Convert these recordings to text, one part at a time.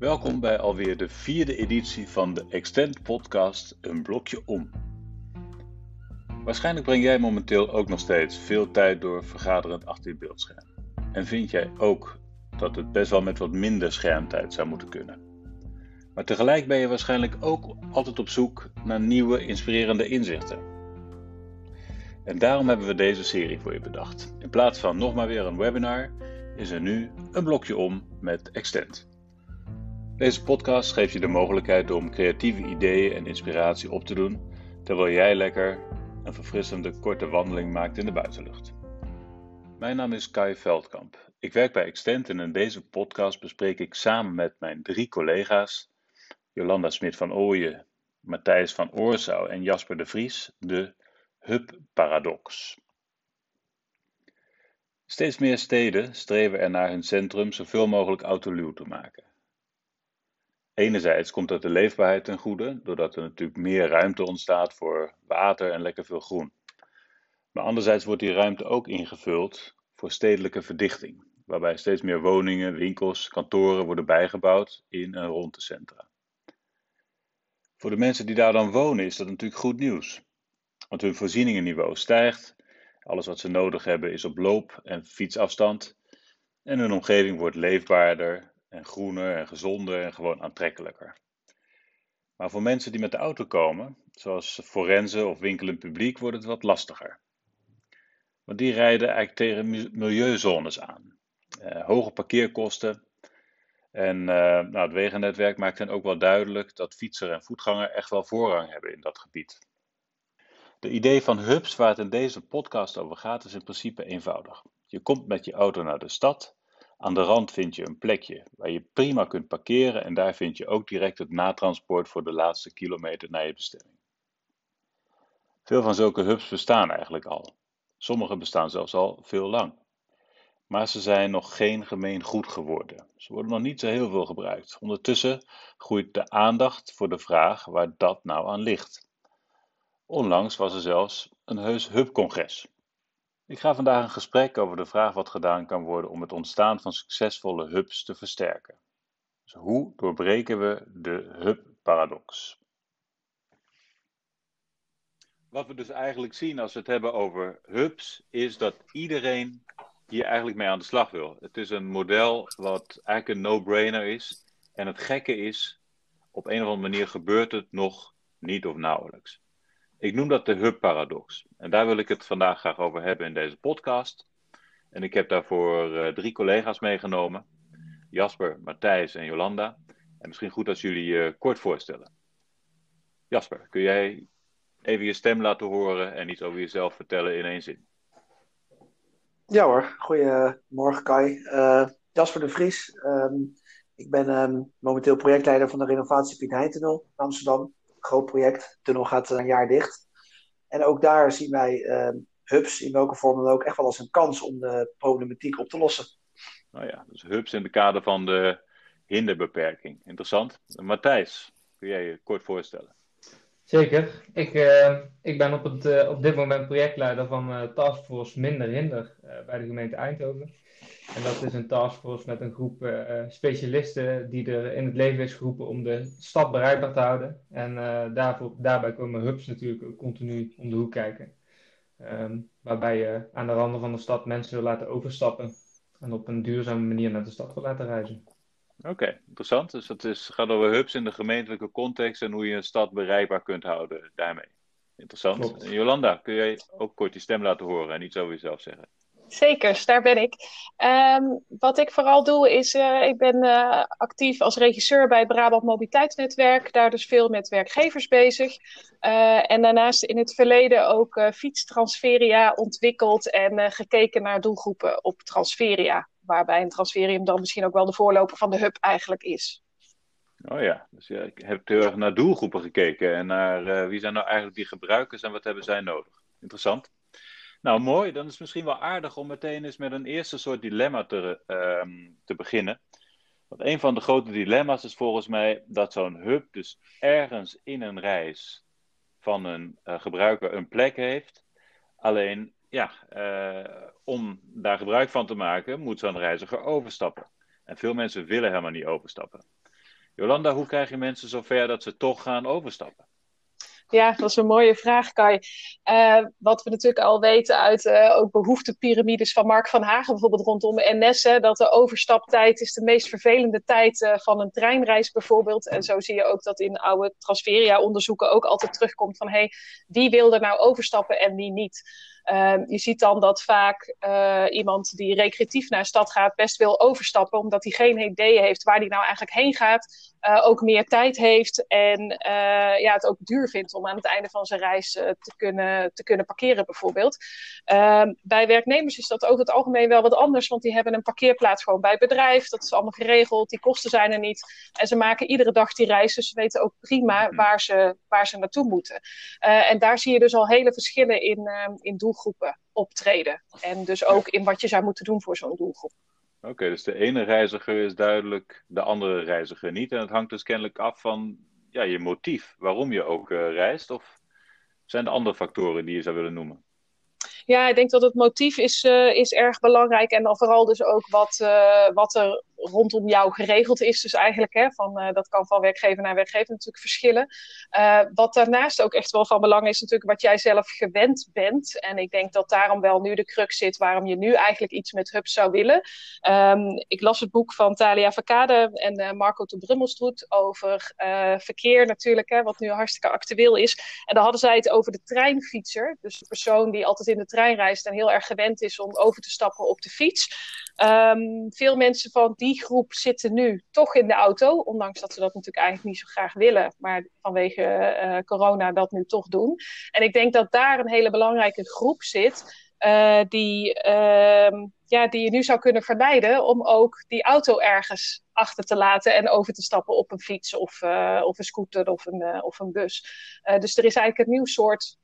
Welkom bij alweer de vierde editie van de Extend Podcast Een Blokje Om. Waarschijnlijk breng jij momenteel ook nog steeds veel tijd door vergaderend achter je beeldscherm. En vind jij ook dat het best wel met wat minder schermtijd zou moeten kunnen. Maar tegelijk ben je waarschijnlijk ook altijd op zoek naar nieuwe, inspirerende inzichten. En daarom hebben we deze serie voor je bedacht. In plaats van nog maar weer een webinar, is er nu een blokje om met Extend. Deze podcast geeft je de mogelijkheid om creatieve ideeën en inspiratie op te doen, terwijl jij lekker een verfrissende korte wandeling maakt in de buitenlucht. Mijn naam is Kai Veldkamp. Ik werk bij Extend en in deze podcast bespreek ik samen met mijn drie collega's, Jolanda Smit van Ooyen, Matthijs van Oorsouw en Jasper de Vries, de hub-paradox. Steeds meer steden streven er naar hun centrum zoveel mogelijk autoluw te maken. Enerzijds komt dat de leefbaarheid ten goede, doordat er natuurlijk meer ruimte ontstaat voor water en lekker veel groen. Maar anderzijds wordt die ruimte ook ingevuld voor stedelijke verdichting, waarbij steeds meer woningen, winkels, kantoren worden bijgebouwd in en rond de centra. Voor de mensen die daar dan wonen is dat natuurlijk goed nieuws, want hun voorzieningenniveau stijgt, alles wat ze nodig hebben is op loop- en fietsafstand en hun omgeving wordt leefbaarder en groener en gezonder en gewoon aantrekkelijker. Maar voor mensen die met de auto komen, zoals forensen of winkelend publiek, wordt het wat lastiger. Want die rijden eigenlijk tegen milieuzones aan. Uh, hoge parkeerkosten. En uh, nou, het wegennetwerk maakt hen ook wel duidelijk dat fietser en voetganger echt wel voorrang hebben in dat gebied. De idee van hubs waar het in deze podcast over gaat is in principe eenvoudig. Je komt met je auto naar de stad aan de rand vind je een plekje waar je prima kunt parkeren en daar vind je ook direct het natransport voor de laatste kilometer naar je bestemming. Veel van zulke hubs bestaan eigenlijk al. Sommige bestaan zelfs al veel lang. Maar ze zijn nog geen gemeen goed geworden. Ze worden nog niet zo heel veel gebruikt. Ondertussen groeit de aandacht voor de vraag waar dat nou aan ligt. Onlangs was er zelfs een heus hubcongres. Ik ga vandaag een gesprek over de vraag wat gedaan kan worden om het ontstaan van succesvolle hubs te versterken. Dus hoe doorbreken we de hub-paradox? Wat we dus eigenlijk zien als we het hebben over hubs, is dat iedereen hier eigenlijk mee aan de slag wil. Het is een model wat eigenlijk een no-brainer is. En het gekke is, op een of andere manier gebeurt het nog niet of nauwelijks. Ik noem dat de hub-paradox. En daar wil ik het vandaag graag over hebben in deze podcast. En ik heb daarvoor uh, drie collega's meegenomen: Jasper, Matthijs en Jolanda. En misschien goed als jullie je uh, kort voorstellen. Jasper, kun jij even je stem laten horen en iets over jezelf vertellen in één zin? Ja hoor, goedemorgen Kai. Uh, Jasper de Vries. Um, ik ben um, momenteel projectleider van de renovatie Piet Heintunnel in Amsterdam groot project. De tunnel gaat een jaar dicht. En ook daar zien wij uh, hubs, in welke vorm dan ook, echt wel als een kans om de problematiek op te lossen. Nou ja, dus hubs in de kader van de hinderbeperking. Interessant. Matthijs, kun jij je kort voorstellen? Zeker. Ik, uh, ik ben op, het, uh, op dit moment projectleider van uh, Taskforce Minder Hinder bij de gemeente Eindhoven. En dat is een taskforce met een groep uh, specialisten die er in het leven is geroepen om de stad bereikbaar te houden. En uh, daarvoor, daarbij komen hubs natuurlijk continu om de hoek kijken. Um, waarbij je aan de randen van de stad mensen wil laten overstappen en op een duurzame manier naar de stad wil laten reizen. Oké, okay, interessant. Dus het is, gaat over hubs in de gemeentelijke context en hoe je een stad bereikbaar kunt houden daarmee. Interessant. Jolanda, kun jij ook kort je stem laten horen en iets over jezelf zeggen? Zeker, daar ben ik. Um, wat ik vooral doe is, uh, ik ben uh, actief als regisseur bij het Brabant Mobiliteitsnetwerk. Daar dus veel met werkgevers bezig. Uh, en daarnaast in het verleden ook fietstransferia ontwikkeld en gekeken naar doelgroepen op transferia. Waarbij een transferium dan misschien ook wel de voorloper van de hub eigenlijk is. Oh ja, dus ja, ik heb heel erg naar doelgroepen gekeken en naar wie zijn nou eigenlijk die gebruikers en wat hebben zij nodig. Interessant. Nou, mooi. Dan is het misschien wel aardig om meteen eens met een eerste soort dilemma te, uh, te beginnen. Want een van de grote dilemma's is volgens mij dat zo'n hub dus ergens in een reis van een uh, gebruiker een plek heeft. Alleen, ja, uh, om daar gebruik van te maken, moet zo'n reiziger overstappen. En veel mensen willen helemaal niet overstappen. Jolanda, hoe krijg je mensen zover dat ze toch gaan overstappen? Ja, dat is een mooie vraag, Kai. Uh, wat we natuurlijk al weten uit uh, ook behoeftepyramides van Mark van Hagen, bijvoorbeeld rondom NS, hè, dat de overstaptijd is de meest vervelende tijd uh, van een treinreis bijvoorbeeld. En zo zie je ook dat in oude Transferia-onderzoeken ook altijd terugkomt van, hé, hey, wie wil er nou overstappen en wie niet? Uh, je ziet dan dat vaak iemand die recreatief naar stad gaat best wil overstappen, omdat hij geen idee heeft waar hij nou eigenlijk heen gaat. Uh, ook meer tijd heeft en ja, het ook duur vindt om aan het einde van zijn reis te, kunnen, te kunnen parkeren, bijvoorbeeld. Ehm, bij werknemers is dat over het algemeen wel wat anders, want die hebben een parkeerplaats gewoon bij het bedrijf. Dat is allemaal geregeld, die kosten zijn er niet. En ze maken iedere dag die reis, dus ze weten ook prima Mhm. waar ze, waar ze naartoe moeten. en daar zie je dus al hele verschillen in, ehm, in doelgroepen optreden. En dus ook in wat je zou moeten doen voor zo'n doelgroep. Oké, dus de ene reiziger is duidelijk, de andere reiziger niet. En het hangt dus kennelijk af van ja, je motief, waarom je ook uh, reist. Of zijn er andere factoren die je zou willen noemen? Ja, ik denk dat het motief is, uh, is erg belangrijk. En dan vooral dus ook wat, uh, wat er rondom jou geregeld is. Dus eigenlijk, hè, van, uh, dat kan van werkgever naar werkgever natuurlijk verschillen. Wat daarnaast ook echt wel van belang is, natuurlijk wat jij zelf gewend bent. En ik denk dat daarom wel nu de crux zit waarom je nu eigenlijk iets met hubs zou willen. Um, ik las het boek van Talia Verkade en Marco de Brummelstroet over verkeer natuurlijk, hè, wat nu hartstikke actueel is. En dan hadden zij het over de treinfietser. Dus de persoon die altijd in de trein reist en heel erg gewend is om over te stappen op de fiets. Um, veel mensen van die groep zitten nu toch in de auto, ondanks dat ze dat natuurlijk eigenlijk niet zo graag willen, maar vanwege uh, corona dat nu toch doen. En ik denk dat daar een hele belangrijke groep zit, uh, die, uh, ja, die je nu zou kunnen verleiden om ook die auto ergens achter te laten en over te stappen op een fiets of, uh, of een scooter of een, of een bus. dus er is eigenlijk een nieuw soort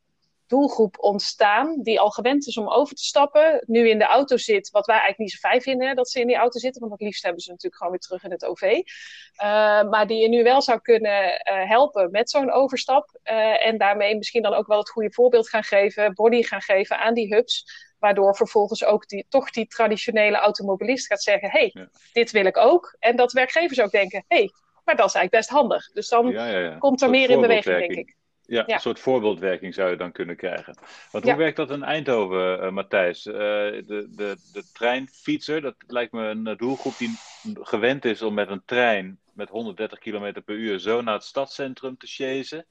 doelgroep ontstaan die al gewend is om over te stappen, nu in de auto zit, wat wij eigenlijk niet zo fijn vinden, hè, dat ze in die auto zitten, want het liefst hebben ze natuurlijk gewoon weer terug in het OV. Uh, maar die je nu wel zou kunnen uh, helpen met zo'n overstap uh, en daarmee misschien dan ook wel het goede voorbeeld gaan geven, body gaan geven aan die hubs, waardoor vervolgens ook die, toch die traditionele automobilist gaat zeggen, hé, hey, ja. dit wil ik ook. En dat werkgevers ook denken, hé, hey, maar dat is eigenlijk best handig. Dus dan ja, ja, komt er meer in beweging, denk ik. Ja, ja, een soort voorbeeldwerking zou je dan kunnen krijgen. Want hoe ja. werkt dat in Eindhoven, uh, Matthijs? Uh, de, de, de treinfietser, dat lijkt me een doelgroep die gewend is om met een trein met 130 km per uur zo naar het stadscentrum te chasen.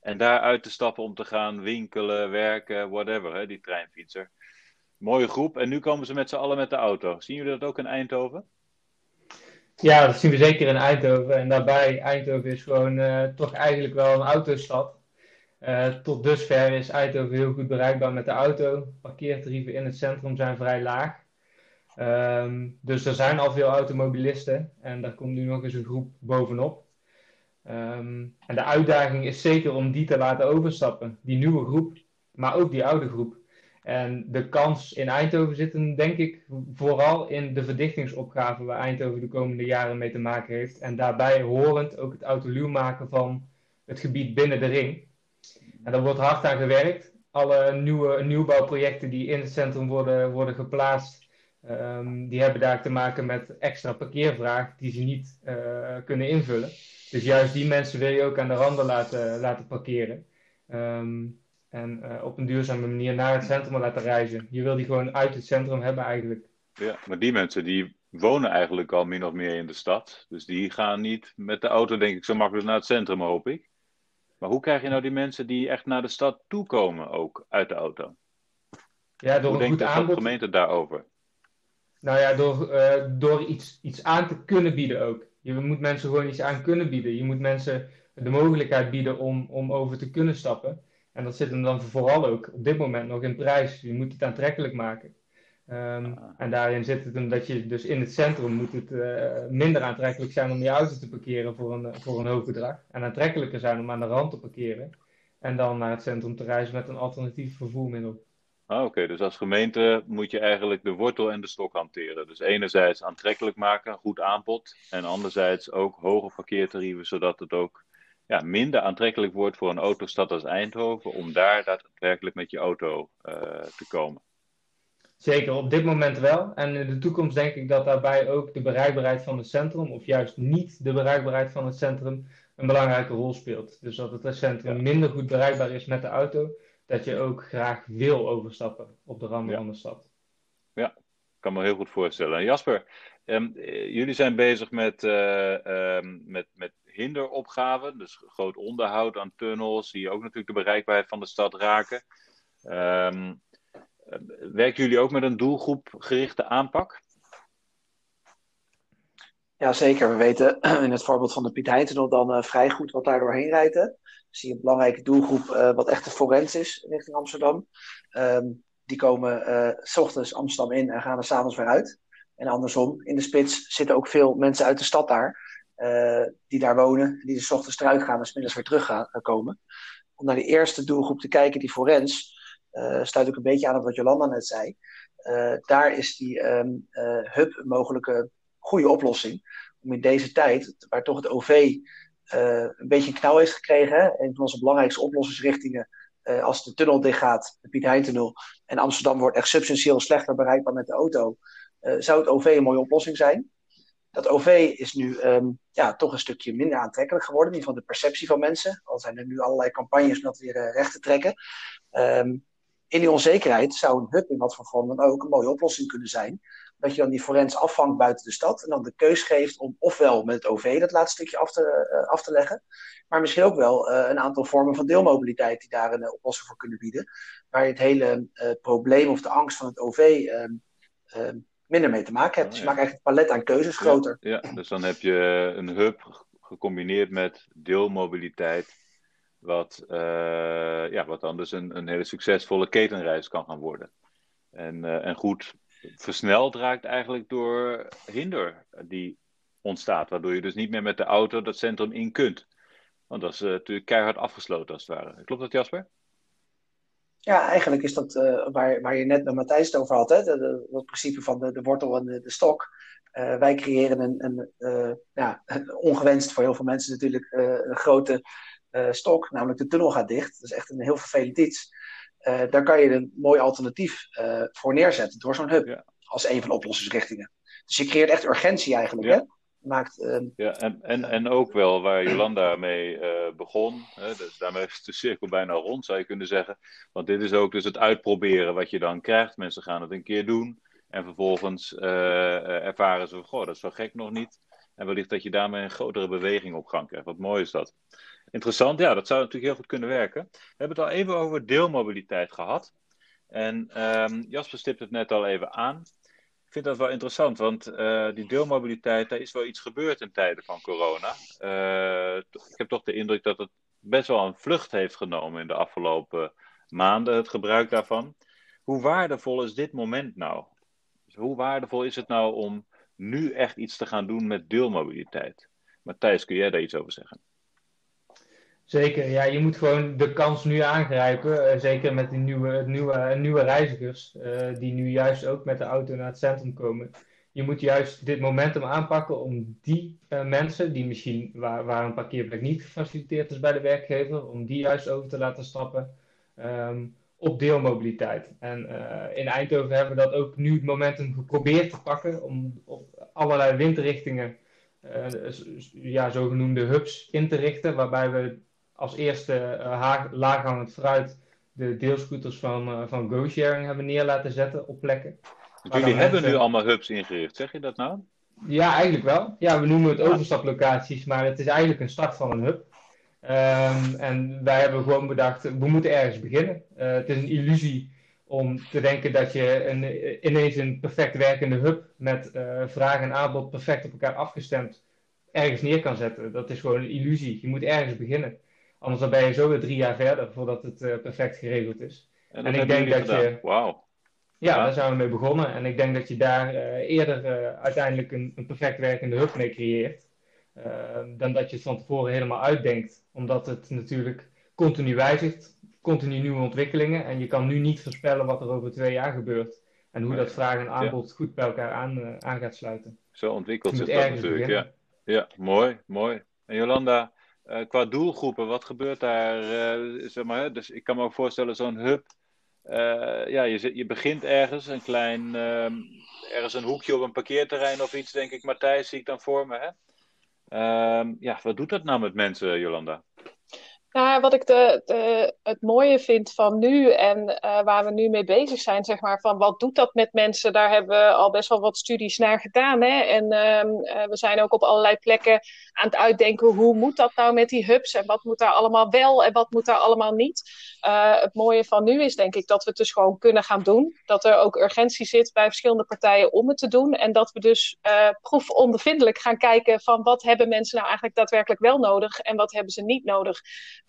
En daar uit te stappen om te gaan winkelen, werken, whatever, hè, die treinfietser. Mooie groep. En nu komen ze met z'n allen met de auto. Zien jullie dat ook in Eindhoven? Ja, dat zien we zeker in Eindhoven. En daarbij, Eindhoven is gewoon uh, toch eigenlijk wel een autostad. Uh, tot dusver is Eindhoven heel goed bereikbaar met de auto. Parkeertarieven in het centrum zijn vrij laag. Um, dus er zijn al veel automobilisten en daar komt nu nog eens een groep bovenop. Um, en de uitdaging is zeker om die te laten overstappen, die nieuwe groep, maar ook die oude groep. En de kans in Eindhoven zit hem, denk ik, vooral in de verdichtingsopgave waar Eindhoven de komende jaren mee te maken heeft. En daarbij horend ook het autoluw maken van het gebied binnen de ring. En daar wordt hard aan gewerkt. Alle nieuwe nieuwbouwprojecten die in het centrum worden, worden geplaatst, um, die hebben daar te maken met extra parkeervraag die ze niet uh, kunnen invullen. Dus juist die mensen wil je ook aan de randen laten, laten parkeren. Um, en uh, op een duurzame manier naar het centrum laten reizen. Je wil die gewoon uit het centrum hebben eigenlijk. Ja, maar die mensen die wonen eigenlijk al min of meer in de stad. Dus die gaan niet met de auto, denk ik, zo makkelijk naar het centrum, hoop ik. Maar hoe krijg je nou die mensen die echt naar de stad toekomen ook uit de auto? Ja, door hoe een denkt de gemeente daarover? Nou ja, door, uh, door iets, iets aan te kunnen bieden ook. Je moet mensen gewoon iets aan kunnen bieden. Je moet mensen de mogelijkheid bieden om, om over te kunnen stappen. En dat zit hem dan vooral ook op dit moment nog in prijs. Je moet het aantrekkelijk maken. Um, ah. En daarin zit het hem dat je dus in het centrum moet het uh, minder aantrekkelijk zijn om je auto te parkeren voor een, voor een hoog bedrag. En aantrekkelijker zijn om aan de rand te parkeren. En dan naar het centrum te reizen met een alternatief vervoermiddel. Ah, Oké, okay. dus als gemeente moet je eigenlijk de wortel en de stok hanteren. Dus enerzijds aantrekkelijk maken, goed aanbod. En anderzijds ook hoge parkeertarieven, zodat het ook ja, minder aantrekkelijk wordt voor een autostad als Eindhoven om daar daadwerkelijk met je auto uh, te komen. Zeker, op dit moment wel. En in de toekomst denk ik dat daarbij ook de bereikbaarheid van het centrum, of juist niet de bereikbaarheid van het centrum, een belangrijke rol speelt. Dus dat het centrum minder goed bereikbaar is met de auto, dat je ook graag wil overstappen op de randen van de stad. Ja, ik kan me heel goed voorstellen. Jasper, um, jullie zijn bezig met, uh, met, met hinderopgaven, dus groot onderhoud aan tunnels, die ook natuurlijk de bereikbaarheid van de stad raken. Um, werken jullie ook met een doelgroepgerichte aanpak? Ja, zeker. We weten in het voorbeeld van de Piet Heintunnel dan uh, vrij goed wat daar doorheen rijdt. Hè. Zie je een belangrijke doelgroep uh, wat echt de forens is richting Amsterdam. Um, die komen uh, s ochtends Amsterdam in en gaan er s'avonds weer uit. En andersom, in de spits zitten ook veel mensen uit de stad daar. die daar wonen, die s ochtends eruit gaan en s middags weer terug gaan, komen. Om naar de eerste doelgroep te kijken, die forens, sluit ook een beetje aan op wat Jolanda net zei. daar is die um, hub een mogelijke goede oplossing. Om in deze tijd, waar toch het OV een beetje een knauw heeft gekregen, hè, een van onze belangrijkste oplossingsrichtingen, als de tunnel dichtgaat, de Piet Heintunnel, en Amsterdam wordt echt substantieel slechter bereikbaar met de auto, zou het OV een mooie oplossing zijn. Dat OV is nu um, ja, toch een stukje minder aantrekkelijk geworden, in ieder geval de perceptie van mensen. Al zijn er nu allerlei campagnes om dat weer recht te trekken. Um, in die onzekerheid zou een hub in wat voor vorm dan ook een mooie oplossing kunnen zijn dat je dan die forens afvangt buiten de stad en dan de keus geeft om ofwel met het OV dat laatste stukje af te, uh, af te leggen, maar misschien ook wel uh, een aantal vormen van deelmobiliteit die daar een uh, oplossing voor kunnen bieden, waar je het hele probleem of de angst van het OV ehm, ehm, minder mee te maken hebt. Oh, dus je maakt eigenlijk het palet aan keuzes groter. Ja, ja, dus dan heb je een hub gecombineerd met deelmobiliteit, wat, ja, wat dan dus een, een hele succesvolle ketenreis kan gaan worden. En, en goed versneld raakt eigenlijk door hinder die ontstaat. Waardoor je dus niet meer met de auto dat centrum in kunt. Want dat is uh, natuurlijk keihard afgesloten als het ware. Klopt dat Jasper? Ja, eigenlijk is dat waar, waar je net met Matthijs het over had. Hè? De, het principe van de, de wortel en de, stok. Wij creëren een, een ja, ongewenst voor heel veel mensen natuurlijk een grote stok. Namelijk de tunnel gaat dicht. Dat is echt een heel vervelend iets. Uh, daar kan je een mooi alternatief uh, voor neerzetten door zo'n hub. Ja. Als een van de oplossingsrichtingen. Dus je creëert echt urgentie eigenlijk. Ja. Hè? Maakt, uh, ja, en, en, en ook wel waar Jolanda mee begon. Hè, dus daarmee is de cirkel bijna rond, zou je kunnen zeggen. Want dit is ook dus het uitproberen wat je dan krijgt. Mensen gaan het een keer doen. En vervolgens ervaren ze goh, dat is zo gek nog niet. En wellicht dat je daarmee een grotere beweging op gang krijgt. Wat mooi is dat. Interessant, ja, dat zou natuurlijk heel goed kunnen werken. We hebben het al even over deelmobiliteit gehad. En um, Jasper stipt het net al even aan. Ik vind dat wel interessant, want uh, die deelmobiliteit, daar is wel iets gebeurd in tijden van corona. Uh, ik heb toch de indruk dat het best wel een vlucht heeft genomen in de afgelopen maanden, het gebruik daarvan. Hoe waardevol is dit moment nou? Hoe waardevol is het nou om nu echt iets te gaan doen met deelmobiliteit? Matthijs, kun jij daar iets over zeggen? Zeker, ja, je moet gewoon de kans nu aangrijpen. Uh, zeker met die nieuwe, nieuwe, nieuwe reizigers, uh, die nu juist ook met de auto naar het centrum komen. Je moet juist dit momentum aanpakken om die mensen, die misschien waar, waar een parkeerplek niet gefaciliteerd is bij de werkgever, om die juist over te laten stappen um, op deelmobiliteit. En in Eindhoven hebben we dat ook nu het momentum geprobeerd te pakken om op allerlei windrichtingen ja, zogenoemde hubs in te richten, waarbij we als eerste uh, laaghangend fruit de deelscooters van, uh, van GoSharing hebben neer laten zetten op plekken. jullie hebben nu allemaal hubs ingericht, zeg je dat nou? Ja, eigenlijk wel. Ja, we noemen het overstaplocaties, maar het is eigenlijk een start van een hub. Um, en wij hebben gewoon bedacht, we moeten ergens beginnen. Uh, het is een illusie om te denken dat je een, ineens een perfect werkende hub met uh, vraag en aanbod perfect op elkaar afgestemd ergens neer kan zetten. Dat is gewoon een illusie. Je moet ergens beginnen. Anders dan ben je zo weer drie jaar verder voordat het uh, perfect geregeld is. En, en ik denk dat gedaan. je. Wauw. Ja, ja, daar zijn we mee begonnen. En ik denk dat je daar uh, eerder uh, uiteindelijk een, een, perfect werkende hub mee creëert. dan dat je het van tevoren helemaal uitdenkt. Omdat het natuurlijk continu wijzigt, continu nieuwe ontwikkelingen. En je kan nu niet voorspellen wat er over twee jaar gebeurt. En hoe dat vraag en aanbod ja. goed bij elkaar aan, aan gaat sluiten. Zo ontwikkelt zich dat natuurlijk, ja. Ja, mooi, mooi. En Jolanda, uh, qua doelgroepen, wat gebeurt daar? Uh, zeg maar, dus ik kan me ook voorstellen, zo'n hub ja, je, je begint ergens, een klein, ehm, ergens een hoekje op een parkeerterrein of iets, denk ik. Matthijs, zie ik dan voor me. Hè? Ehm, ja, wat doet dat nou met mensen, Jolanda? Nou, wat ik de, de, het mooie vind van nu en uh, waar we nu mee bezig zijn, zeg maar, van wat doet dat met mensen, daar hebben we al best wel wat studies naar gedaan. Hè? En uh, we zijn ook op allerlei plekken aan het uitdenken hoe moet dat nou met die hubs en wat moet daar allemaal wel en wat moet daar allemaal niet. Uh, het mooie van nu is denk ik dat we het dus gewoon kunnen gaan doen. Dat er ook urgentie zit bij verschillende partijen om het te doen. En dat we dus proefondervindelijk gaan kijken van wat hebben mensen nou eigenlijk daadwerkelijk wel nodig en wat hebben ze niet nodig.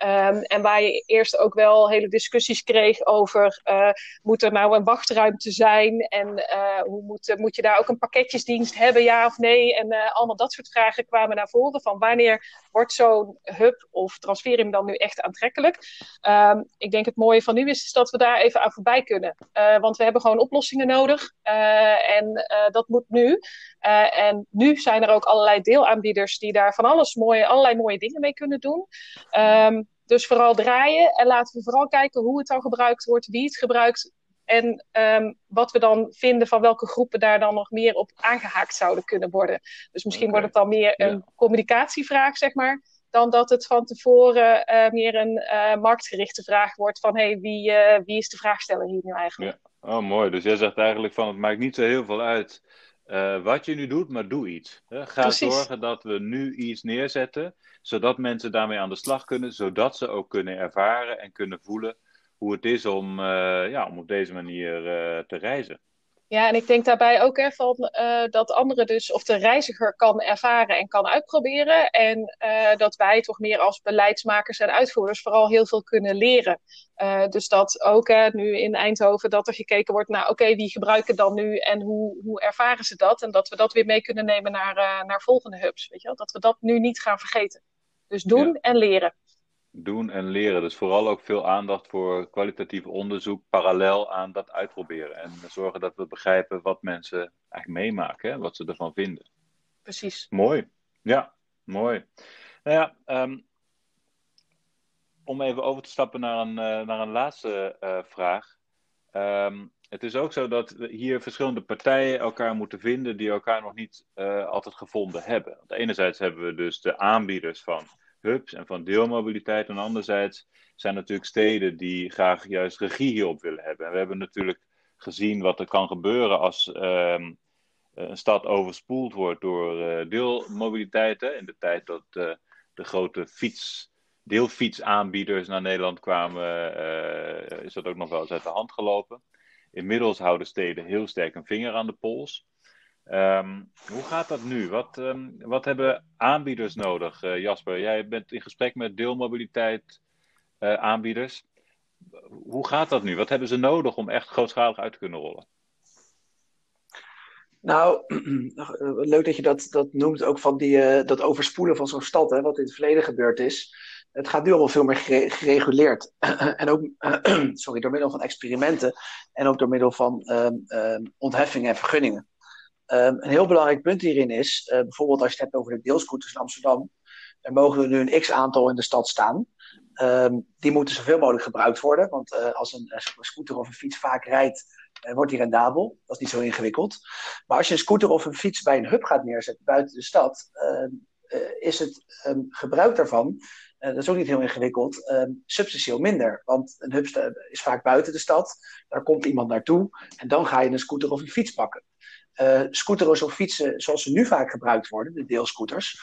Um, en waar je eerst ook wel hele discussies kreeg over uh, moet er nou een wachtruimte zijn en uh, hoe moet, moet je daar ook een pakketjesdienst hebben, ja of nee? En uh, allemaal dat soort vragen kwamen naar voren van wanneer wordt zo'n hub of transferium dan nu echt aantrekkelijk? Um, ik denk het mooie van nu is, dat we daar even aan voorbij kunnen. want we hebben gewoon oplossingen nodig en dat moet nu. en nu zijn er ook allerlei deelaanbieders die daar van alles mooie, allerlei mooie dingen mee kunnen doen. Um, dus vooral draaien en laten we vooral kijken hoe het dan gebruikt wordt, wie het gebruikt en um, wat we dan vinden van welke groepen daar dan nog meer op aangehaakt zouden kunnen worden. Dus misschien okay. wordt het dan meer een ja. communicatievraag, zeg maar, dan dat het van tevoren uh, meer een uh, marktgerichte vraag wordt van hey, wie, uh, wie is de vraagsteller hier nu eigenlijk? Ja. Oh, mooi. Dus jij zegt eigenlijk van het maakt niet zo heel veel uit wat je nu doet, maar doe iets. Hè? Ga Precies. zorgen dat we nu iets neerzetten zodat mensen daarmee aan de slag kunnen, zodat ze ook kunnen ervaren en kunnen voelen hoe het is om, uh, ja, om op deze manier uh, te reizen. Ja, en ik denk daarbij ook hè, van, uh, dat anderen dus, of de reiziger kan ervaren en kan uitproberen. En uh, dat wij toch meer als beleidsmakers en uitvoerders vooral heel veel kunnen leren. Uh, dus dat ook hè, nu in Eindhoven, dat er gekeken wordt naar, oké, okay, wie gebruiken dan nu en hoe, hoe ervaren ze dat? En dat we dat weer mee kunnen nemen naar, naar volgende hubs. Weet je wel? Dat we dat nu niet gaan vergeten. Dus doen ja. en leren. Doen en leren. Dus vooral ook veel aandacht voor kwalitatief onderzoek parallel aan dat uitproberen. En zorgen dat we begrijpen wat mensen eigenlijk meemaken, hè? wat ze ervan vinden. Precies. Mooi. Ja, mooi. Nou ja, um, om even over te stappen naar een, uh, naar een laatste uh, vraag. Um, het is ook zo dat hier verschillende partijen elkaar moeten vinden die elkaar nog niet uh, altijd gevonden hebben. Want enerzijds hebben we dus de aanbieders van hubs en van deelmobiliteit. En anderzijds zijn natuurlijk steden die graag juist regie hierop willen hebben. En we hebben natuurlijk gezien wat er kan gebeuren als um, een stad overspoeld wordt door uh, deelmobiliteit. Hè. In de tijd dat uh, de grote fiets, deelfietsaanbieders naar Nederland kwamen, uh, is dat ook nog wel eens uit de hand gelopen. Inmiddels houden steden heel sterk een vinger aan de pols. Um, hoe gaat dat nu? Wat, um, wat hebben aanbieders nodig, uh, Jasper? Jij bent in gesprek met deelmobiliteit uh, aanbieders. Hoe gaat dat nu? Wat hebben ze nodig om echt grootschalig uit te kunnen rollen? Nou, leuk dat je dat, dat noemt, ook van die, uh, dat overspoelen van zo'n stad, hè, wat in het verleden gebeurd is. Het gaat nu allemaal veel meer gereguleerd. en ook, sorry, door middel van experimenten en ook door middel van um, ontheffingen en vergunningen. Um, een heel belangrijk punt hierin is, uh, bijvoorbeeld als je het hebt over de deelscooters in Amsterdam, er mogen er nu een x-aantal in de stad staan. Um, die moeten zoveel mogelijk gebruikt worden, want uh, als een, een, scooter of een fiets vaak rijdt, wordt die rendabel. Dat is niet zo ingewikkeld. Maar als je een scooter of een fiets bij een hub gaat neerzetten buiten de stad, is het gebruik daarvan, dat is ook niet heel ingewikkeld, substantieel minder. Want een hub is vaak buiten de stad, daar komt iemand naartoe en dan ga je een scooter of een fiets pakken uh, scooters of fietsen zoals ze nu vaak gebruikt worden, de deelscooters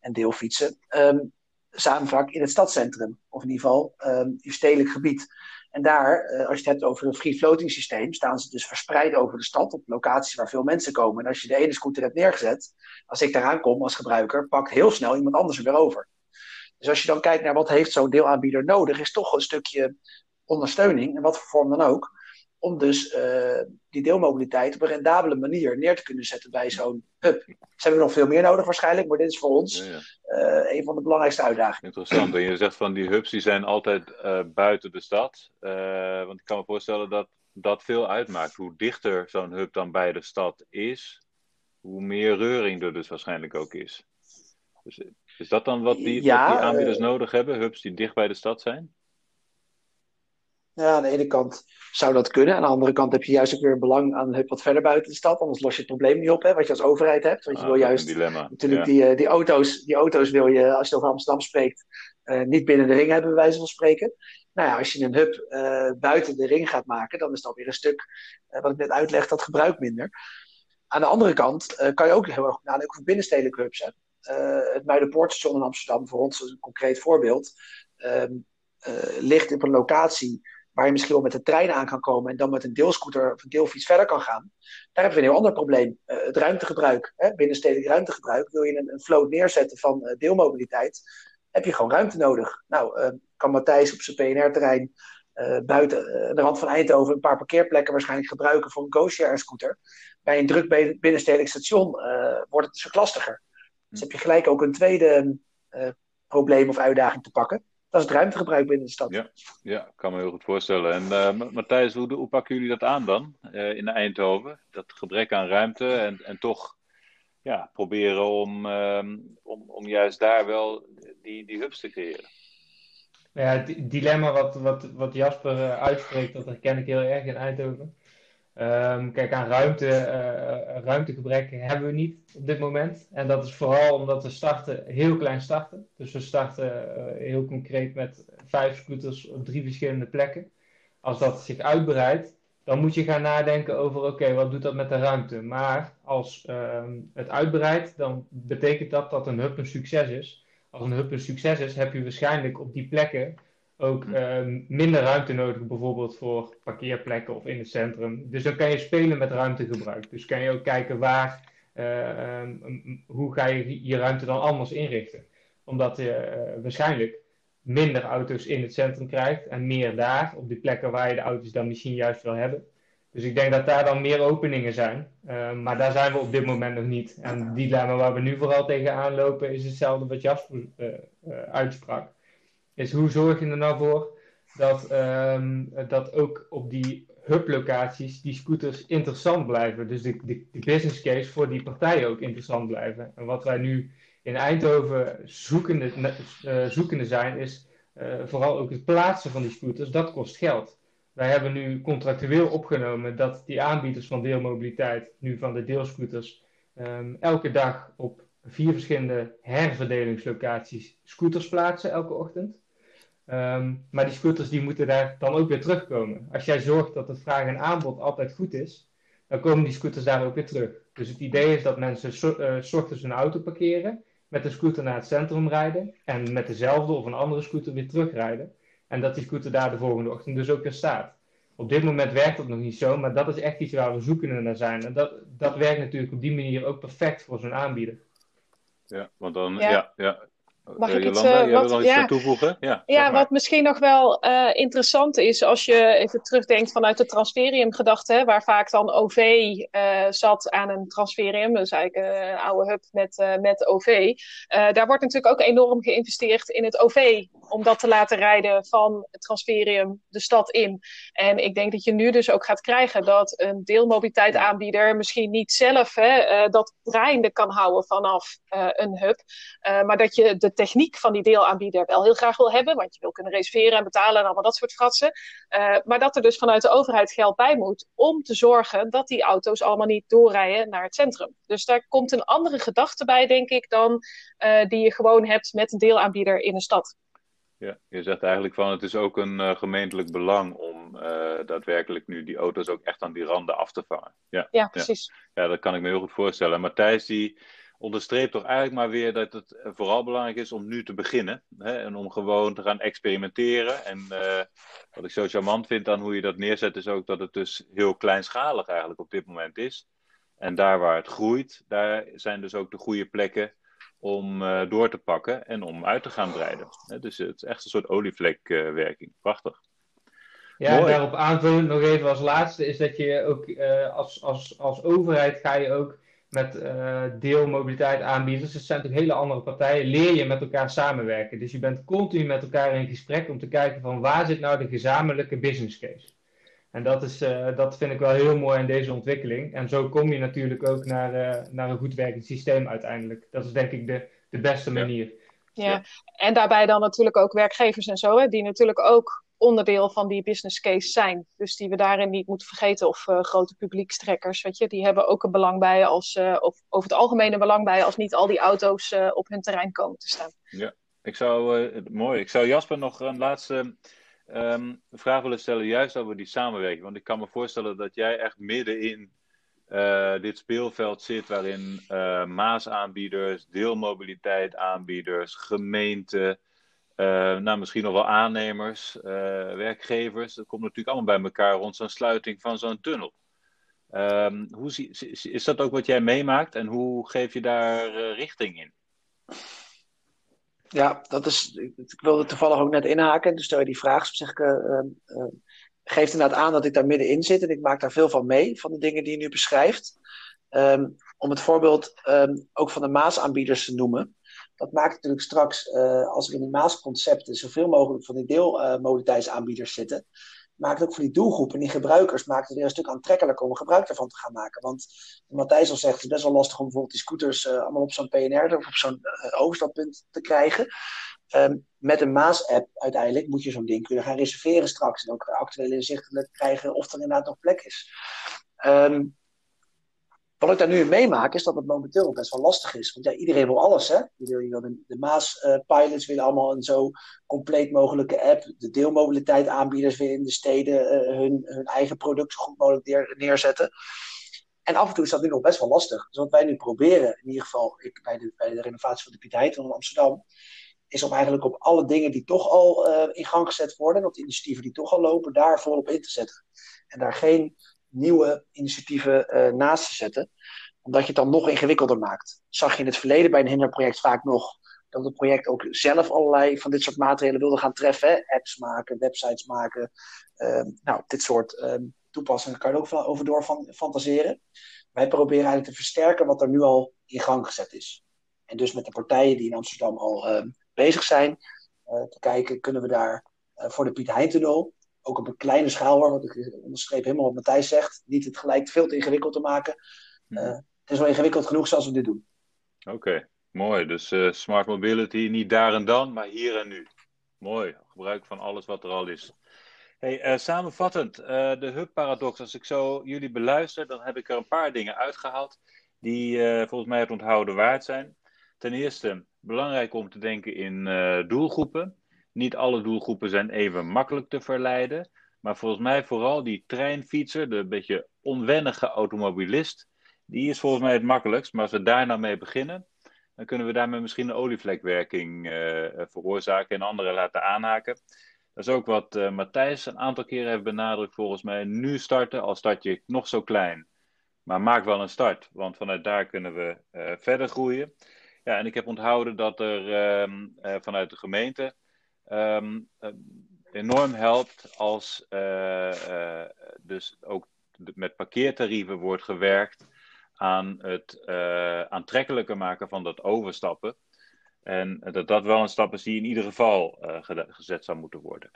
en deelfietsen, um, staan vaak in het stadscentrum, of in ieder geval um, in stedelijk gebied. En daar, uh, als je het hebt over een free floating systeem, staan ze dus verspreid over de stad op locaties waar veel mensen komen. En als je de ene scooter hebt neergezet, als ik daaraan kom als gebruiker, pakt heel snel iemand anders er weer over. Dus als je dan kijkt naar wat heeft zo'n deelaanbieder nodig, is toch een stukje ondersteuning, in wat voor vorm dan ook, om dus uh, die deelmobiliteit op een rendabele manier neer te kunnen zetten bij zo'n hub. Ze hebben nog veel meer nodig waarschijnlijk, maar dit is voor ons ja. Uh, een van de belangrijkste uitdagingen. Interessant. En je zegt van die hubs die zijn altijd uh, buiten de stad. want ik kan me voorstellen dat dat veel uitmaakt. Hoe dichter zo'n hub dan bij de stad is, hoe meer reuring er dus waarschijnlijk ook is. Dus, is dat dan wat die, ja, wat die aanbieders nodig hebben? Hubs die dicht bij de stad zijn? Ja, aan de ene kant zou dat kunnen. Aan de andere kant heb je juist ook weer belang aan een hub wat verder buiten de stad. Anders los je het probleem niet op, hè, wat je als overheid hebt. Want je Ah, wil juist natuurlijk Ja. die, eh, die, auto's, die auto's wil je, als je over Amsterdam spreekt, eh, niet binnen de ring hebben, bij wijze van spreken. Nou ja, als je een hub eh, buiten de ring gaat maken, dan is dat weer een stuk, wat ik net uitleg, dat gebruikt minder. Aan de andere kant kan je ook heel erg nadenken over binnenstedelijke hubs. Hè. Het Muidenpoortstation in Amsterdam, voor ons is een concreet voorbeeld, ehm, eh, ligt op een locatie waar je misschien wel met de trein aan kan komen en dan met een deelscooter of een deelfiets verder kan gaan. Daar hebben we een heel ander probleem. Eh, het ruimtegebruik, hè, binnenstedelijk ruimtegebruik. Wil je een, een float neerzetten van eh, deelmobiliteit, heb je gewoon ruimte nodig. Nou, eh, kan Matthijs op zijn PNR-terrein buiten de rand van Eindhoven een paar parkeerplekken waarschijnlijk gebruiken voor een go-share scooter. Bij een druk binnenstedelijk station wordt het stuk lastiger. Dus heb je gelijk ook een tweede probleem of uitdaging te pakken. Dat is het ruimtegebruik binnen de stad. Ja. Ja, ik kan me heel goed voorstellen. En eh, Ma- Matthijs, hoe, hoe pakken jullie dat aan dan eh, in Eindhoven? Dat gebrek aan ruimte en, en toch ja, proberen om, ehm, om, om juist daar wel die, die hubs te creëren. Ja, het di- dilemma wat, wat, wat Jasper eh, uitspreekt, dat herken ik heel erg in Eindhoven. Ehm, kijk, aan ruimte, eh, ruimtegebrek hebben we niet op dit moment. En dat is vooral omdat we starten, heel klein starten. Dus we starten eh, heel concreet met vijf scooters op drie verschillende plekken. Als dat zich uitbreidt, dan moet je gaan nadenken over, oké, wat doet dat met de ruimte? Maar als ehm, het uitbreidt, dan betekent dat dat een hub een succes is. Als een hub een succes is, heb je waarschijnlijk op die plekken ook ehm, minder ruimte nodig, bijvoorbeeld voor parkeerplekken of in het centrum. Dus dan kan je spelen met ruimtegebruik. Dus kan je ook kijken waar, eh, ehm, hoe ga je je ruimte dan anders inrichten. Omdat je eh, waarschijnlijk minder auto's in het centrum krijgt en meer daar, op die plekken waar je de auto's dan misschien juist wil hebben. Dus ik denk dat daar dan meer openingen zijn. Eh, maar daar zijn we op dit moment nog niet. En het dilemma waar we nu vooral tegenaan lopen is hetzelfde wat Jasper eh, uitsprak. Is hoe zorg je er nou voor dat, ehm, dat ook op die hublocaties die scooters interessant blijven. Dus de, de, de business case voor die partijen ook interessant blijven. En wat wij nu in Eindhoven zoekende, eh, zoekende zijn, is eh, vooral ook het plaatsen van die scooters. Dat kost geld. Wij hebben nu contractueel opgenomen dat die aanbieders van deelmobiliteit, nu van de deelscooters, ehm, elke dag op vier verschillende herverdelingslocaties scooters plaatsen elke ochtend. Ehm, maar die scooters die moeten daar dan ook weer terugkomen. Als jij zorgt dat het vraag en aanbod altijd goed is, dan komen die scooters daar ook weer terug. Dus het idee is dat mensen so uh, s ochtends een auto parkeren, met een scooter naar het centrum rijden en met dezelfde of een andere scooter weer terugrijden. En dat die scooter daar de volgende ochtend dus ook weer staat. Op dit moment werkt dat nog niet zo, maar dat is echt iets waar we zoekende naar zijn. En dat, dat werkt natuurlijk op die manier ook perfect voor zo'n aanbieder. Ja, want dan, ja, ja. ja. Mag uh, ik Jolanda, iets, jij wat, nog iets ja. toe toevoegen? Ja, ja wat misschien nog wel uh, interessant is als je even terugdenkt vanuit de transferium-gedachte, waar vaak dan OV zat aan een transferium, dus eigenlijk een oude hub met, met OV. daar wordt natuurlijk ook enorm geïnvesteerd in het OV, om dat te laten rijden van het transferium de stad in. En ik denk dat je nu dus ook gaat krijgen dat een deelmobiliteitaanbieder misschien niet zelf hè, dat draaiende kan houden vanaf een hub, maar dat je de techniek van die deelaanbieder wel heel graag wil hebben, want je wil kunnen reserveren en betalen en allemaal dat soort fratsen. Maar dat er dus vanuit de overheid geld bij moet om te zorgen dat die auto's allemaal niet doorrijden naar het centrum. Dus daar komt een andere gedachte bij, denk ik, dan die je gewoon hebt met een deelaanbieder in een stad. Ja, je zegt eigenlijk van het is ook een uh, gemeentelijk belang om daadwerkelijk nu die auto's ook echt aan die randen af te vangen. Ja, ja precies. Ja. ja, dat kan ik me heel goed voorstellen. Matthijs, die onderstreept toch eigenlijk maar weer dat het vooral belangrijk is om nu te beginnen. Hè, en om gewoon te gaan experimenteren. En uh, wat ik zo charmant vind aan hoe je dat neerzet, is ook dat het dus heel kleinschalig eigenlijk op dit moment is. En daar waar het groeit, daar zijn dus ook de goede plekken om uh, door te pakken en om uit te gaan breiden. Dus het is echt een soort olievlekwerking. Uh, Prachtig. Ja, en daarop aanvullend nog even als laatste is dat je ook uh, als, als, als overheid ga je ook met uh, deelmobiliteit aanbieders. Het zijn natuurlijk hele andere partijen. Leer je met elkaar samenwerken. Dus je bent continu met elkaar in gesprek om te kijken van waar zit nou de gezamenlijke business case. En dat, is, uh, dat vind ik wel heel mooi in deze ontwikkeling. En zo kom je natuurlijk ook naar, uh, naar een goed werkend systeem uiteindelijk. Dat is denk ik de, de beste manier. Ja. ja. en daarbij dan natuurlijk ook werkgevers en zo, hè, die natuurlijk ook onderdeel van die business case zijn. Dus die we daarin niet moeten vergeten. Of uh, grote publiekstrekkers, weet je, die hebben ook een belang bij als, uh, of over het algemeen een belang bij als niet al die auto's uh, op hun terrein komen te staan. Ja, ik zou, mooi. Ik zou Jasper nog een laatste um, vraag willen stellen, juist over die samenwerking. Want ik kan me voorstellen dat jij echt midden in dit speelveld zit, waarin maasaanbieders, deelmobiliteit aanbieders, gemeenten, uh, nou, misschien nog wel aannemers, werkgevers. Dat komt natuurlijk allemaal bij elkaar rond zo'n sluiting van zo'n tunnel. Um, hoe is dat ook wat jij meemaakt en hoe geef je daar richting in? Ja, dat is. Ik wilde toevallig ook net inhaken. Dus stel je die vraag, zeg ik. geeft inderdaad aan dat ik daar middenin zit en ik maak daar veel van mee, van de dingen die je nu beschrijft. Um, om het voorbeeld um, ook van de Maasaanbieders te noemen dat maakt natuurlijk straks, als er in die Maasconcepten zoveel mogelijk van die deelmobiliteitsaanbieders uh, zitten, maakt ook voor die doelgroepen, die gebruikers, maakt het weer een stuk aantrekkelijker om gebruik daarvan te gaan maken. Want Matthijs al zegt, het is best wel lastig om bijvoorbeeld die scooters uh, allemaal op zo'n PNR of op zo'n overstappunt te krijgen. Um, met een Maas-app uiteindelijk moet je zo'n ding kunnen gaan reserveren straks en ook actueel inzichtelijk krijgen of er inderdaad nog plek is. Um, wat ik daar nu in meemaak, is dat het momenteel best wel lastig is. Want ja, iedereen wil alles, hè? Wil, de, de Maas-pilots uh, willen allemaal een zo compleet mogelijke app. De deelmobiliteit aanbieders willen in de steden uh, hun, hun eigen product zo goed mogelijk neer, neerzetten. En af en toe is dat nu nog best wel lastig. Dus wat wij nu proberen, in ieder geval ik, bij, de, bij de renovatie van de Piet Heitel in Amsterdam, is om eigenlijk op alle dingen die toch al uh, in gang gezet worden, op de initiatieven die toch al lopen, daar volop in te zetten. En daar geen nieuwe initiatieven uh, naast te zetten. Omdat je het dan nog ingewikkelder maakt. Zag je in het verleden bij een hinderproject vaak nog dat het project ook zelf allerlei van dit soort maatregelen wilde gaan treffen. Hè? Apps maken, websites maken. Uh, nou, dit soort uh, toepassingen kan je ook over door van, fantaseren. Wij proberen eigenlijk te versterken wat er nu al in gang gezet is. En dus met de partijen die in Amsterdam al uh, bezig zijn, uh, te kijken, kunnen we daar uh, voor de Piet Heintunnel ook op een kleine schaal hoor, want ik onderstreep helemaal wat Matthijs zegt. Niet het gelijk veel te ingewikkeld te maken. Uh, het is wel ingewikkeld genoeg zoals we dit doen. Oké, okay, mooi. Dus uh, smart mobility niet daar en dan, maar hier en nu. Mooi. Gebruik van alles wat er al is. Hey, uh, samenvattend, de hub-paradox. Als ik zo jullie beluister, dan heb ik er een paar dingen uitgehaald die volgens mij het onthouden waard zijn. Ten eerste, belangrijk om te denken in doelgroepen. Niet alle doelgroepen zijn even makkelijk te verleiden. Maar volgens mij vooral die treinfietser, de beetje onwennige automobilist, die is volgens mij het makkelijkst. Maar als we daar nou mee beginnen, dan kunnen we daarmee misschien een olievlekwerking uh, veroorzaken en anderen laten aanhaken. Dat is ook wat uh, Matthijs een aantal keren heeft benadrukt volgens mij. Nu starten, al start je nog zo klein. Maar maak wel een start, want vanuit daar kunnen we verder groeien. Ja, en ik heb onthouden dat er ehm, vanuit de gemeente um, enorm helpt als uh, uh, dus ook met parkeertarieven wordt gewerkt aan het uh, aantrekkelijker maken van dat overstappen. En dat dat wel een stap is die in ieder geval gezet zou moeten worden.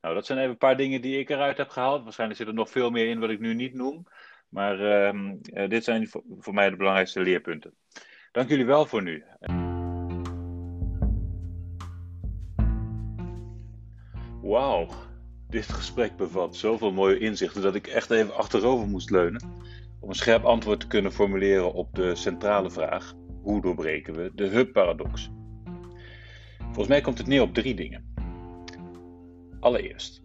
Nou, dat zijn even een paar dingen die ik eruit heb gehaald. Waarschijnlijk zit er nog veel meer in wat ik nu niet noem. Maar ehm, dit zijn voor mij de belangrijkste leerpunten. Dank jullie wel voor nu. Wauw, dit gesprek bevat zoveel mooie inzichten dat ik echt even achterover moest leunen om een scherp antwoord te kunnen formuleren op de centrale vraag: hoe doorbreken we de hub-paradox? Volgens mij komt het neer op drie dingen. Allereerst,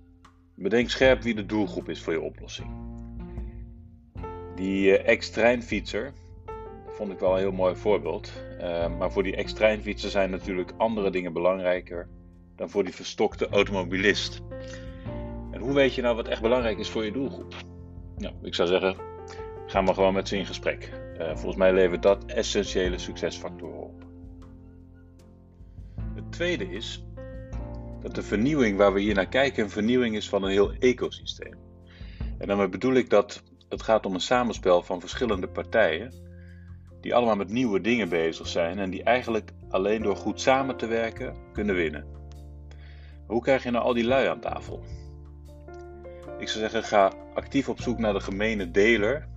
bedenk scherp wie de doelgroep is voor je oplossing. Die uh, ex-treinfietser vond ik wel een heel mooi voorbeeld. Uh, maar voor die ex-treinfietser zijn natuurlijk andere dingen belangrijker dan voor die verstokte automobilist. En hoe weet je nou wat echt belangrijk is voor je doelgroep? Nou, ik zou zeggen, ga maar gewoon met ze in gesprek. Uh, volgens mij levert dat essentiële succesfactoren op. Het tweede is dat de vernieuwing waar we hier naar kijken een vernieuwing is van een heel ecosysteem. En daarmee bedoel ik dat het gaat om een samenspel van verschillende partijen die allemaal met nieuwe dingen bezig zijn en die eigenlijk alleen door goed samen te werken kunnen winnen. Hoe krijg je nou al die lui aan tafel? Ik zou zeggen, ga actief op zoek naar de gemene deler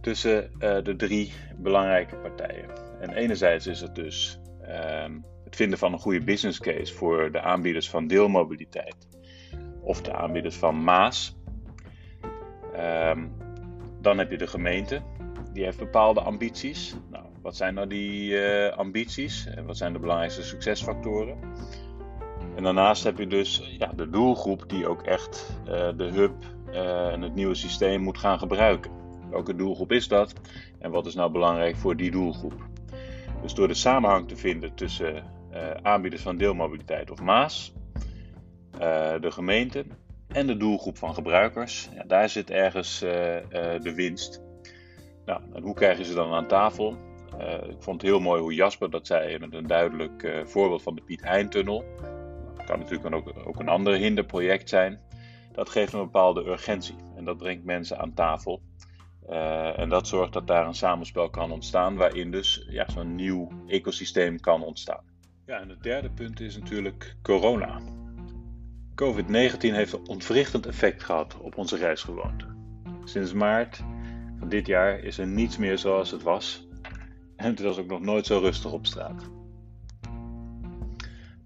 tussen uh, de drie belangrijke partijen. En enerzijds is het dus uh, het vinden van een goede business case voor de aanbieders van deelmobiliteit. of de aanbieders van Maas. Ehm, dan heb je de gemeente, die heeft bepaalde ambities. Nou, wat zijn nou die uh, ambities en wat zijn de belangrijkste succesfactoren? En daarnaast heb je dus ja, de doelgroep die ook echt uh, de hub uh, en het nieuwe systeem moet gaan gebruiken. Welke doelgroep is dat en wat is nou belangrijk voor die doelgroep? Dus door de samenhang te vinden tussen uh, aanbieders van deelmobiliteit of Maas, de gemeente en de doelgroep van gebruikers, ja, daar zit ergens de winst. Nou, en hoe krijgen ze dan aan tafel? ik vond het heel mooi hoe Jasper dat zei met een duidelijk voorbeeld van de Piet Hein-tunnel kan natuurlijk ook, een ander hinderproject zijn. Dat geeft een bepaalde urgentie en dat brengt mensen aan tafel. Uh, en dat zorgt dat daar een samenspel kan ontstaan, waarin dus ja, zo'n nieuw ecosysteem kan ontstaan. Ja, en het derde punt is natuurlijk corona. COVID-19 heeft een ontwrichtend effect gehad op onze reisgewoonte. Sinds maart van dit jaar is er niets meer zoals het was. En het was ook nog nooit zo rustig op straat.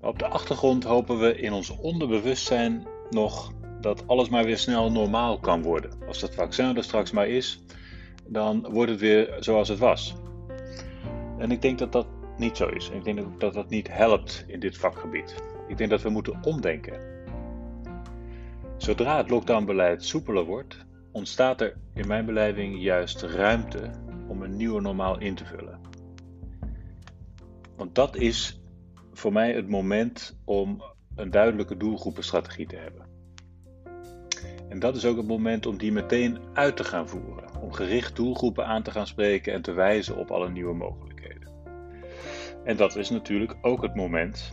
Op de achtergrond hopen we in ons onderbewustzijn nog dat alles maar weer snel normaal kan worden. Als dat vaccin er straks maar is, dan wordt het weer zoals het was. En ik denk dat dat niet zo is. Ik denk dat dat niet helpt in dit vakgebied. Ik denk dat we moeten omdenken. Zodra het lockdownbeleid soepeler wordt, ontstaat er in mijn beleving juist ruimte om een nieuwe normaal in te vullen. Want dat is voor mij het moment om een duidelijke doelgroepenstrategie te hebben. En dat is ook het moment om die meteen uit te gaan voeren. Om gericht doelgroepen aan te gaan spreken en te wijzen op alle nieuwe mogelijkheden. En dat is natuurlijk ook het moment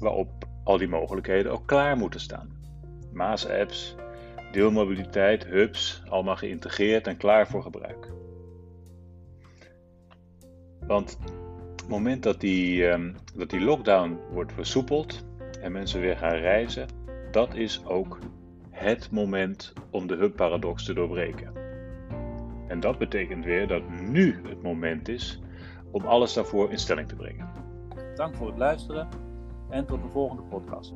waarop al die mogelijkheden ook klaar moeten staan. Maas-apps, deelmobiliteit, hubs, allemaal geïntegreerd en klaar voor gebruik. Want het moment dat die, um, dat die lockdown wordt versoepeld en mensen weer gaan reizen, dat is ook het moment om de hub-paradox te doorbreken. En dat betekent weer dat nu het moment is om alles daarvoor in stelling te brengen. Dank voor het luisteren en tot de volgende podcast.